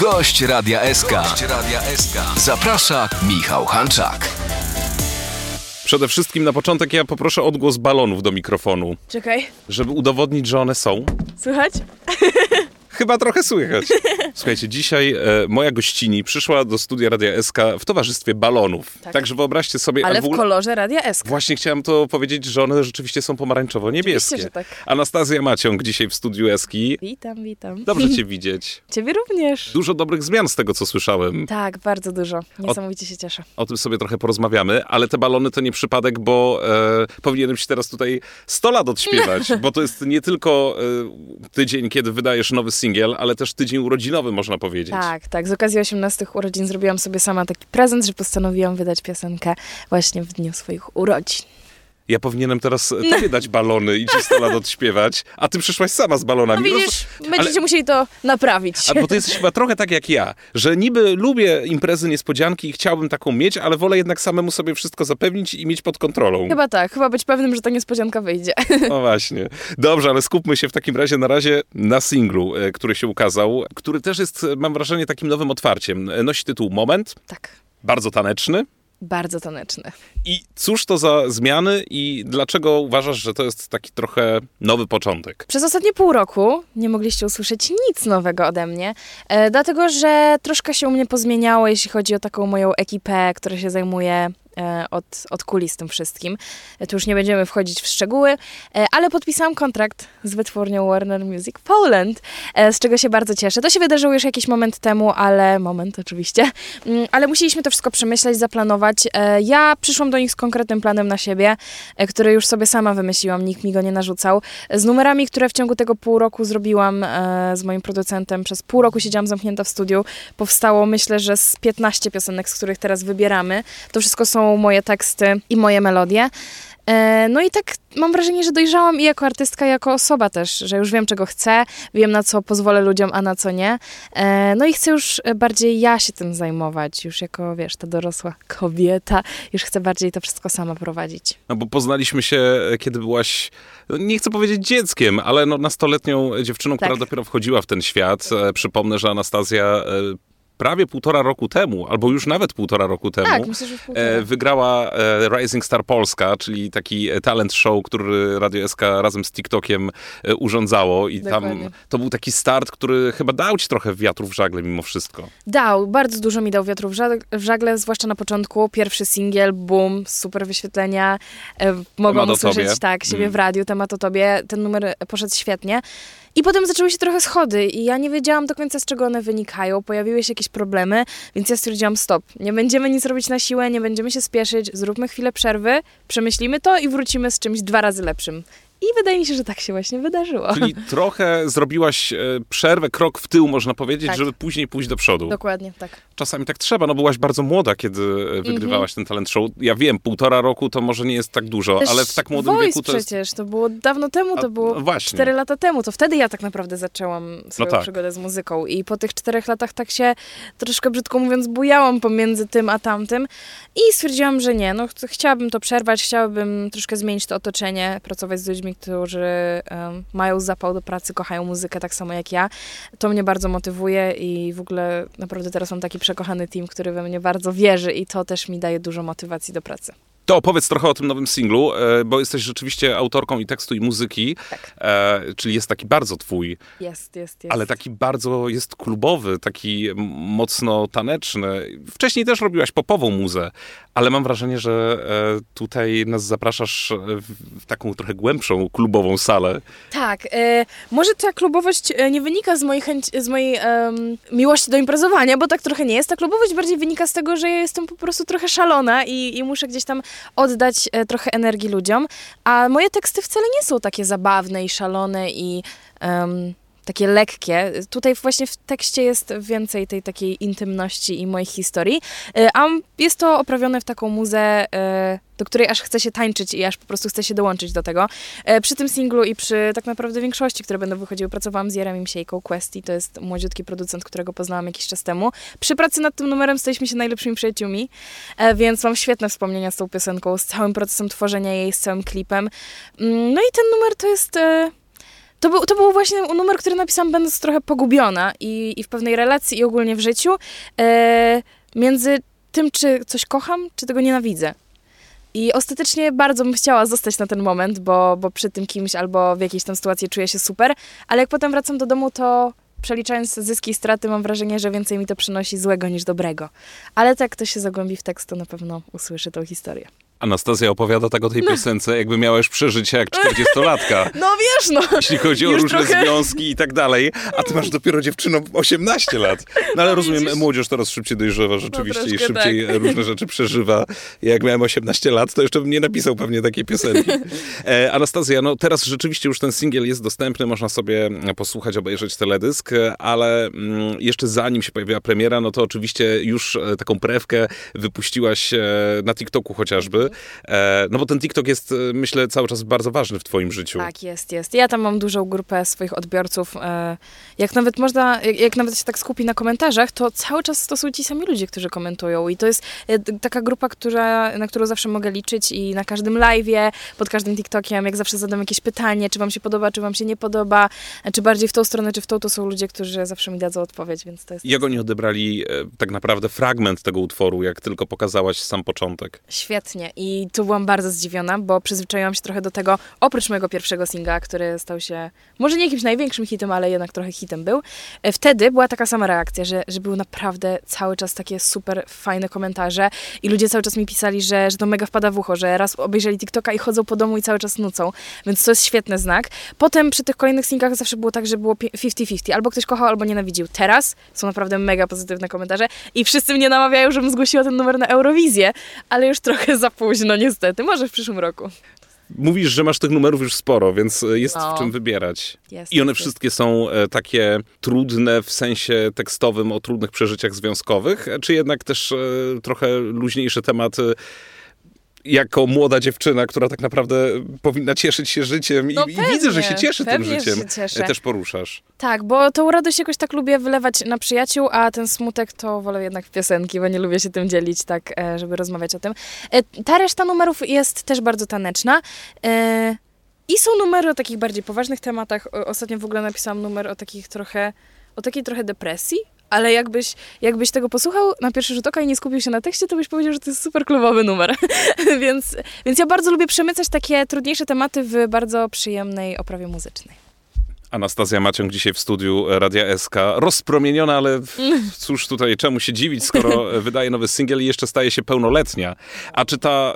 Gość Radia SK. Gość Radia SK. Zaprasza Michał Hanczak. Przede wszystkim na początek ja poproszę odgłos balonów do mikrofonu, Czekaj, żeby udowodnić, że one są. słychać? Chyba trochę słychać. Słuchajcie, dzisiaj e, moja gościni przyszła do studia Radia SK w towarzystwie balonów. Tak. Także wyobraźcie sobie... Ale w kolorze Radia SK. Właśnie chciałem to powiedzieć, że one rzeczywiście są pomarańczowo-niebieskie. Oczywiście, tak. Anastazja Maciąg dzisiaj w studiu Eski. Witam, witam. Dobrze cię widzieć. Ciebie również. Dużo dobrych zmian z tego, co słyszałem. Tak, bardzo dużo. Niesamowicie się cieszę. O tym sobie trochę porozmawiamy, ale te balony to nie przypadek, bo e, powinienem ci teraz tutaj 100 lat odśpiewać, bo to jest nie tylko e, tydzień, kiedy wydajesz nowy singiel, ale też tydzień urodzinowy, można powiedzieć. Tak, tak. Z okazji 18 urodzin zrobiłam sobie sama taki prezent, że postanowiłam wydać piosenkę właśnie w dniu swoich urodzin. Ja powinienem teraz tobie dać balony i ci 100 lat odśpiewać, a ty przyszłaś sama z balonami. No widzisz, Roz- będziecie ale- musieli to naprawić. A bo ty jesteś chyba trochę tak jak ja, że niby lubię imprezy niespodzianki i chciałbym taką mieć, ale wolę jednak samemu sobie wszystko zapewnić i mieć pod kontrolą. Chyba tak, chyba być pewnym, że ta niespodzianka wyjdzie. No właśnie. Dobrze, ale skupmy się w takim razie na razie na singlu, e, który się ukazał, który też jest, e, mam wrażenie, takim nowym otwarciem. E, Nosi tytuł Moment, tak, bardzo taneczny. Bardzo taneczny. I cóż to za zmiany i dlaczego uważasz, że to jest taki trochę nowy początek? Przez ostatnie pół roku nie mogliście usłyszeć nic nowego ode mnie, e, dlatego że troszkę się u mnie pozmieniało, jeśli chodzi o taką moją ekipę, która się zajmuje od, od kulis tym wszystkim. E, tu już nie będziemy wchodzić w szczegóły, e, ale podpisałam kontrakt z wytwórnią Warner Music Poland, e, z czego się bardzo cieszę. To się wydarzyło już jakiś moment temu, ale moment oczywiście, Mm, ale musieliśmy to wszystko przemyśleć, zaplanować. E, Ja przyszłam do nich z konkretnym planem na siebie, e, który już sobie sama wymyśliłam, nikt mi go nie narzucał. E, Z numerami, które w ciągu tego pół roku zrobiłam e, z moim producentem, przez pół roku siedziałam zamknięta w studiu, powstało myślę, że z 15 piosenek, z których teraz wybieramy. To wszystko są moje teksty i moje melodie. E, No i tak mam wrażenie, że dojrzałam i jako artystka, i jako osoba też, że już wiem, czego chcę, wiem, na co pozwolę ludziom, a na co nie. E, No i chcę już bardziej ja się tym zajmować, już jako, wiesz, ta dorosła kobieta, już chcę bardziej to wszystko sama prowadzić. No bo poznaliśmy się, kiedy byłaś, no nie chcę powiedzieć dzieckiem, ale no nastoletnią dziewczyną, która Tak. dopiero wchodziła w ten świat. E, Przypomnę, że Anastazja prawie półtora roku temu, albo już nawet półtora roku temu, Tak, myślę, że półtora. e, wygrała e, Rising Star Polska, czyli taki e, talent show, który Radio SK razem z TikTokiem urządzało i tam Dokładnie. to był taki start, który chyba dał ci trochę wiatru w żagle mimo wszystko. Dał, bardzo dużo mi dał wiatru w żagle, zwłaszcza na początku. Pierwszy singiel, boom, super wyświetlenia. Mogłam usłyszeć tobie. tak, siebie Mm. w radiu, temat o tobie. Ten numer poszedł świetnie. I potem zaczęły się trochę schody i ja nie wiedziałam do końca, z czego one wynikają. Pojawiły się jakieś problemy, więc ja stwierdziłam stop. Nie będziemy nic robić na siłę, nie będziemy się spieszyć, zróbmy chwilę przerwy, przemyślimy to i wrócimy z czymś dwa razy lepszym. I wydaje mi się, że tak się właśnie wydarzyło. Czyli trochę zrobiłaś e, przerwę, krok w tył, można powiedzieć, Tak. żeby później pójść do przodu. Dokładnie, tak. Czasami tak trzeba, no byłaś bardzo młoda, kiedy e, wygrywałaś ten talent show. Ja wiem, półtora roku to może nie jest tak dużo, Też ale w tak młodym wieku to jest... przecież, to było dawno temu, A, to było no właśnie. 4 lata temu. To wtedy ja tak naprawdę zaczęłam swoją tak. przygodę z muzyką. I po tych czterech latach tak się troszkę brzydko mówiąc bujałam pomiędzy tym a tamtym. I stwierdziłam, że nie, no ch- chciałabym to przerwać, chciałabym troszkę zmienić to otoczenie, pracować z ludźmi, którzy em, mają zapał do pracy, kochają muzykę tak samo jak ja. To mnie bardzo motywuje i w ogóle naprawdę teraz mam taki przekochany team, który we mnie bardzo wierzy i to też mi daje dużo motywacji do pracy. To opowiedz trochę o tym nowym singlu, e, bo jesteś rzeczywiście autorką i tekstu, i muzyki, Tak. e, czyli jest taki bardzo twój, Jest, jest, jest. ale taki bardzo jest klubowy, taki mocno taneczny. Wcześniej też robiłaś popową muzę, ale mam wrażenie, że e, tutaj nas zapraszasz w, taką trochę głębszą klubową salę. Tak, e, może ta klubowość nie wynika z mojej, chęci, z mojej em, miłości do imprezowania, bo tak trochę nie jest. Ta klubowość bardziej wynika z tego, że ja jestem po prostu trochę szalona i, i muszę gdzieś tam oddać e, trochę energii ludziom, a moje teksty wcale nie są takie zabawne i szalone i em, takie lekkie. Tutaj właśnie w tekście jest więcej tej takiej intymności i moich historii, e, a jest to oprawione w taką muzę, e, do której aż chce się tańczyć i aż po prostu chce się dołączyć do tego. E, przy tym singlu i przy tak naprawdę większości, które będą wychodziły, pracowałam z Jeremim Siejką Questy, to jest młodziutki producent, którego poznałam jakiś czas temu. Przy pracy nad tym numerem staliśmy się najlepszymi przyjaciółmi, więc mam świetne wspomnienia z tą piosenką, z całym procesem tworzenia jej, z całym klipem. Mm, no i ten numer to jest to był, to był właśnie numer, który napisałam będąc trochę pogubiona i, i w pewnej relacji i ogólnie w życiu e, między tym, czy coś kocham, czy tego nienawidzę. I ostatecznie bardzo bym chciała zostać na ten moment, bo, bo przy tym kimś albo w jakiejś tam sytuacji czuję się super, ale jak potem wracam do domu, to przeliczając zyski i straty, mam wrażenie, że więcej mi to przynosi złego niż dobrego. Ale tak kto się zagłębi w tekst, to na pewno usłyszy tą historię. Anastazja opowiada tak o tej no. piosence, jakby miała już przeżycie jak 40-latka. No wiesz, no. Jeśli chodzi o różne trochę... związki i tak dalej, a ty masz dopiero dziewczyną 18 lat. No ale no, rozumiem, widzisz? młodzież teraz szybciej dojrzewa rzeczywiście no, i szybciej tak. różne rzeczy przeżywa. Jak miałem 18 lat, to jeszcze bym nie napisał pewnie takiej piosenki. E, Anastazja, no teraz rzeczywiście już ten singiel jest dostępny, można sobie posłuchać, obejrzeć teledysk, ale mm, jeszcze zanim się pojawiła premiera, no to oczywiście już e, taką prewkę wypuściłaś e, na TikToku chociażby. E, no bo ten TikTok jest, e, myślę, cały czas bardzo ważny w twoim życiu. Tak, jest, jest. Ja tam mam dużą grupę swoich odbiorców. E, jak nawet można, jak nawet się tak skupi na komentarzach, to cały czas to są ci sami ludzie, którzy komentują i to jest taka grupa, która, na którą zawsze mogę liczyć i na każdym live'ie, pod każdym TikTokiem, jak zawsze zadam jakieś pytanie, czy wam się podoba, czy wam się nie podoba, czy bardziej w tą stronę, czy w tą, to są ludzie, którzy zawsze mi dadzą odpowiedź, więc to jest... Jak oni odebrali tak naprawdę fragment tego utworu, jak tylko pokazałaś sam początek? Świetnie i tu byłam bardzo zdziwiona, bo przyzwyczaiłam się trochę do tego, oprócz mojego pierwszego singla, który stał się może nie jakimś największym hitem, ale jednak trochę hitem był. E, wtedy była taka sama reakcja, że, że były naprawdę cały czas takie super fajne komentarze i ludzie cały czas mi pisali, że, że to mega wpada w ucho, że raz obejrzeli TikToka i chodzą po domu i cały czas nucą, więc to jest świetny znak. Potem przy tych kolejnych singlach zawsze było tak, że było 50-50, albo ktoś kochał, albo nienawidził. Teraz są naprawdę mega pozytywne komentarze i wszyscy mnie namawiają, żebym zgłosiła ten numer na Eurowizję, ale już trochę za późno niestety, może w przyszłym roku. Mówisz, że masz tych numerów już sporo, więc e, jest no. w czym wybierać. Jest, I one jest, wszystkie są e, takie trudne w sensie tekstowym o trudnych przeżyciach związkowych, czy jednak też e, trochę luźniejsze tematy jako młoda dziewczyna, która tak naprawdę powinna cieszyć się życiem i, no i widzę, że się cieszy tym życiem, się też poruszasz. Tak, bo tą radość jakoś tak lubię wylewać na przyjaciół, a ten smutek to wolę jednak w piosenki, bo nie lubię się tym dzielić tak, e, żeby rozmawiać o tym. E, ta reszta numerów jest też bardzo taneczna. E, I są numery o takich bardziej poważnych tematach. Ostatnio w ogóle napisałam numer o takich trochę, o takiej trochę depresji, ale jakbyś, jakbyś tego posłuchał na pierwszy rzut oka i nie skupił się na tekście, to byś powiedział, że to jest super klubowy numer. więc, więc ja bardzo lubię przemycać takie trudniejsze tematy w bardzo przyjemnej oprawie muzycznej. Anastazja Maciąg dzisiaj w studiu Radia SK. Rozpromieniona, ale cóż tutaj, czemu się dziwić, skoro wydaje nowy singiel i jeszcze staje się pełnoletnia. A czy ta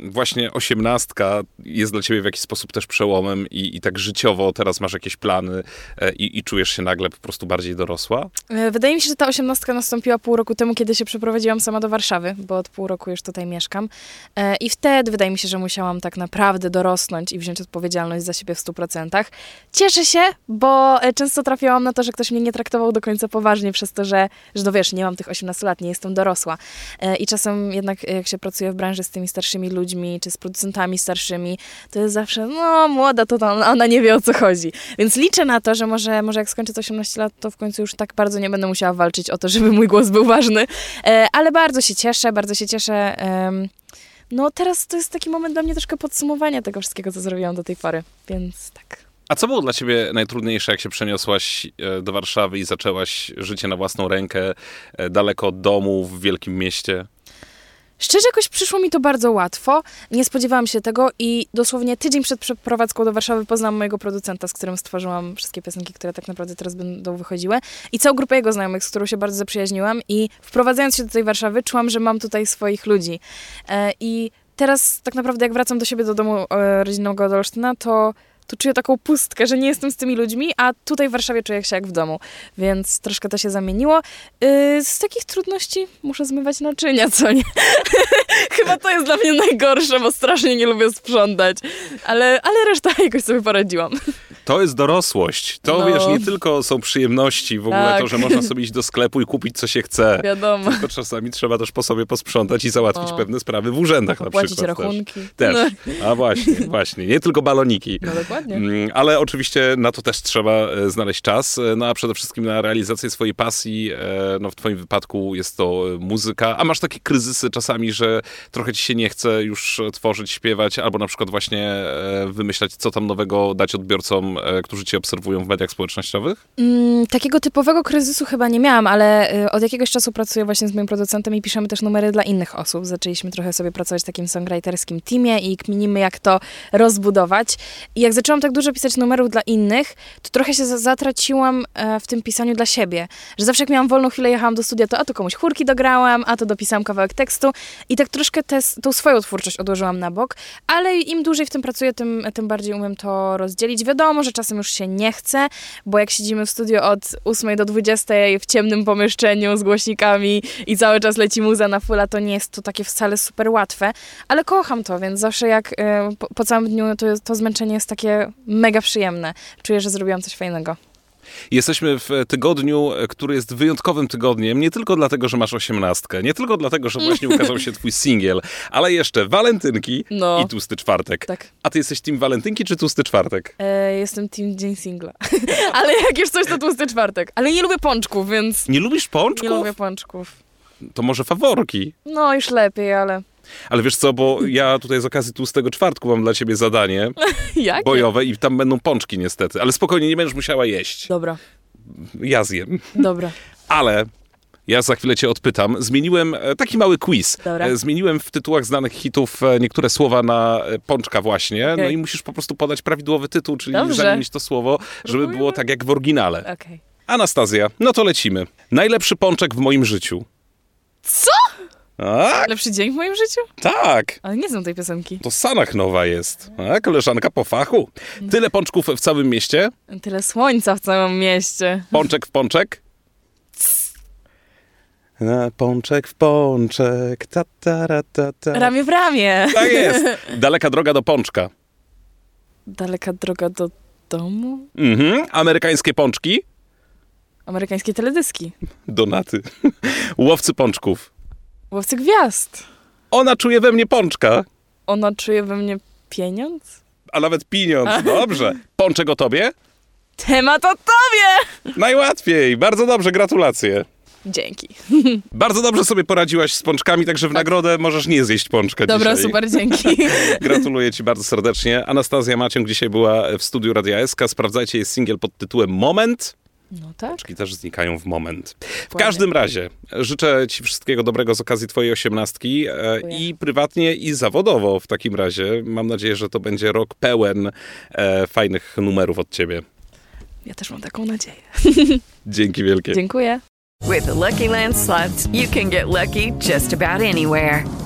y, właśnie osiemnastka jest dla ciebie w jakiś sposób też przełomem i, i tak życiowo teraz masz jakieś plany y, i czujesz się nagle po prostu bardziej dorosła? E, wydaje mi się, że ta osiemnastka nastąpiła pół roku temu, kiedy się przeprowadziłam sama do Warszawy, bo od pół roku już tutaj mieszkam. I wtedy wydaje mi się, że musiałam tak naprawdę dorosnąć i wziąć odpowiedzialność za siebie w stu procentach. Cieszę się, bo e, często trafiałam na to, że ktoś mnie nie traktował do końca poważnie przez to, że, że no wiesz, nie mam tych 18 lat, nie jestem dorosła. E, I czasem jednak jak się pracuje w branży z tymi starszymi ludźmi, czy z producentami starszymi, to jest zawsze, no młoda to, to ona nie wie o co chodzi. Więc liczę na to, że może, może jak skończę 18 lat, to w końcu już tak bardzo nie będę musiała walczyć o to, żeby mój głos był ważny. E, ale bardzo się cieszę, bardzo się cieszę. No teraz to jest taki moment dla mnie troszkę podsumowania tego wszystkiego, co zrobiłam do tej pory, więc tak. A co było dla ciebie najtrudniejsze, jak się przeniosłaś e, do Warszawy i zaczęłaś życie na własną rękę, e, daleko od domu, w wielkim mieście? Szczerze jakoś przyszło mi to bardzo łatwo. Nie spodziewałam się tego i dosłownie tydzień przed przeprowadzką do Warszawy poznałam mojego producenta, z którym stworzyłam wszystkie piosenki, które tak naprawdę teraz będą wychodziły. I całą grupę jego znajomych, z którą się bardzo zaprzyjaźniłam. I wprowadzając się do tej Warszawy, czułam, że mam tutaj swoich ludzi. E, I teraz tak naprawdę jak wracam do siebie, do domu rodzinnego do Olsztyna, to to czuję taką pustkę, że nie jestem z tymi ludźmi, a tutaj w Warszawie czuję się jak w domu, więc troszkę to się zamieniło. Yy, z takich trudności muszę zmywać naczynia, co nie? Chyba to jest dla mnie najgorsze, bo strasznie nie lubię sprzątać, ale, ale reszta jakoś sobie poradziłam. To jest dorosłość. To No. wiesz, nie tylko są przyjemności, w ogóle Tak. to, że można sobie iść do sklepu i kupić co się chce. Wiadomo. Tylko czasami trzeba też po sobie posprzątać i załatwić No. pewne sprawy w urzędach na przykład. rachunki. Też. też. A właśnie, właśnie. Nie tylko baloniki. No dokładnie. Mm, Ale oczywiście na to też trzeba e, znaleźć czas, e, no a przede wszystkim na realizację swojej pasji. e, No w twoim wypadku jest to muzyka. A masz takie kryzysy czasami, że trochę ci się nie chce już tworzyć, śpiewać, albo na przykład właśnie wymyślać, co tam nowego dać odbiorcom, którzy cię obserwują w mediach społecznościowych? Mm, takiego typowego kryzysu chyba nie miałam, ale y, od jakiegoś czasu pracuję właśnie z moim producentem i piszemy też numery dla innych osób. Zaczęliśmy trochę sobie pracować w takim songwriterskim teamie i kminimy, jak to rozbudować. I jak zaczęłam tak dużo pisać numerów dla innych, to trochę się za- zatraciłam e, w tym pisaniu dla siebie. Że zawsze jak miałam wolną chwilę, jechałam do studia, to a to komuś chórki dograłam, a to dopisałam kawałek tekstu i tak troszkę tę tą swoją twórczość odłożyłam na bok, ale im dłużej w tym pracuję, tym, tym bardziej umiem to rozdzielić. Wiadomo, że czasem już się nie chce, bo jak siedzimy w studio od 8 do 20 w ciemnym pomieszczeniu z głośnikami i cały czas leci muza na fulla, to nie jest to takie wcale super łatwe, ale kocham to, więc zawsze jak e, po, po całym dniu to, to zmęczenie jest takie mega przyjemne. Czuję, że zrobiłam coś fajnego. Jesteśmy w tygodniu, który jest wyjątkowym tygodniem, nie tylko dlatego, że masz osiemnastkę, nie tylko dlatego, że właśnie ukazał się twój singiel, ale jeszcze walentynki No. i tłusty czwartek. Tak. A ty jesteś team walentynki czy tłusty czwartek? E, jestem team dzień singla. ale jak już coś, to tłusty czwartek. Ale nie lubię pączków, więc Nie lubisz pączków? nie lubię pączków. To może faworki. No, już lepiej, ale... Ale wiesz co, bo ja tutaj z okazji tłustego czwartku mam dla ciebie zadanie Jak? bojowe i tam będą pączki niestety. Ale spokojnie, nie będziesz musiała jeść. Dobra, Ja zjem. dobra. Ale ja za chwilę cię odpytam. Zmieniłem e, taki mały quiz. Dobra. E, Zmieniłem w tytułach znanych hitów e, niektóre słowa na pączka właśnie. No Okej. i musisz po prostu podać prawidłowy tytuł, czyli Dobrze. zamienić to słowo, żeby Próbujemy. było tak jak w oryginale. Okej. Anastazja, no to lecimy. Najlepszy pączek w moim życiu. Co? Tak, Lepszy dzień w moim życiu? tak. Ale nie znam tej piosenki. To Sanach nowa jest. A, koleżanka po fachu. Tyle pączków w całym mieście. Tyle słońca w całym mieście. Pączek w pączek. Na pączek w pączek. Ta, ta, ra, ta, ta. Ramię w ramię. Tak jest. Daleka droga do pączka. Daleka droga do domu? Mhm. Amerykańskie pączki. Amerykańskie teledyski. Donaty. Łowcy pączków. Łowcy gwiazd. Ona czuje we mnie pączka, Ona czuje we mnie pieniądz? a nawet pieniądz. Dobrze. Pączek o tobie? Temat o tobie! Najłatwiej. Bardzo dobrze, gratulacje. Dzięki. Bardzo dobrze sobie poradziłaś z pączkami, także w nagrodę możesz nie zjeść pączka Dobra, dzisiaj. super, dzięki. Gratuluję ci bardzo serdecznie. Anastazja Maciąg dzisiaj była w studiu Radia SK. Sprawdzajcie, jest singiel pod tytułem Moment. No tak. Czyli też znikają w moment. W każdym razie życzę Ci wszystkiego dobrego z okazji Twojej osiemnastki e, i prywatnie, i zawodowo w takim razie. Mam nadzieję, że to będzie rok pełen e, fajnych numerów od Ciebie. Ja też mam taką nadzieję. Dzięki wielkie. Dziękuję. With the Lucky Land slots, you can get lucky just about anywhere.